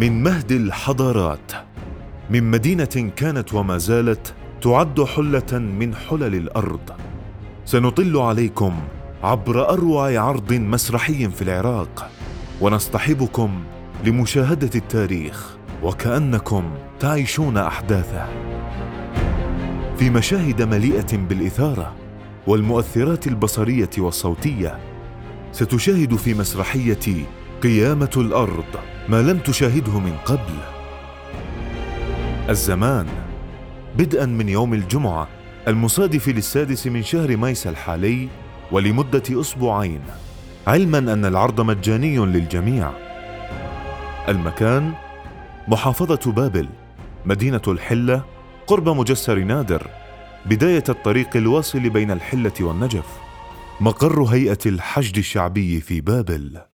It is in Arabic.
من مهد الحضارات. من مدينة كانت وما زالت تعد حلة من حلل الأرض. سنطل عليكم عبر أروع عرض مسرحي في العراق ونصطحبكم لمشاهدة التاريخ وكأنكم تعيشون أحداثه. في مشاهد مليئة بالإثارة والمؤثرات البصرية والصوتية ستشاهد في مسرحية قيامة الأرض ما لم تشاهده من قبل. الزمان. بدءا من يوم الجمعة المصادف للسادس من شهر مايس الحالي ولمدة أسبوعين. علما أن العرض مجاني للجميع. المكان محافظة بابل مدينة الحلة قرب مجسر نادر بداية الطريق الواصل بين الحلة والنجف مقر هيئة الحشد الشعبي في بابل.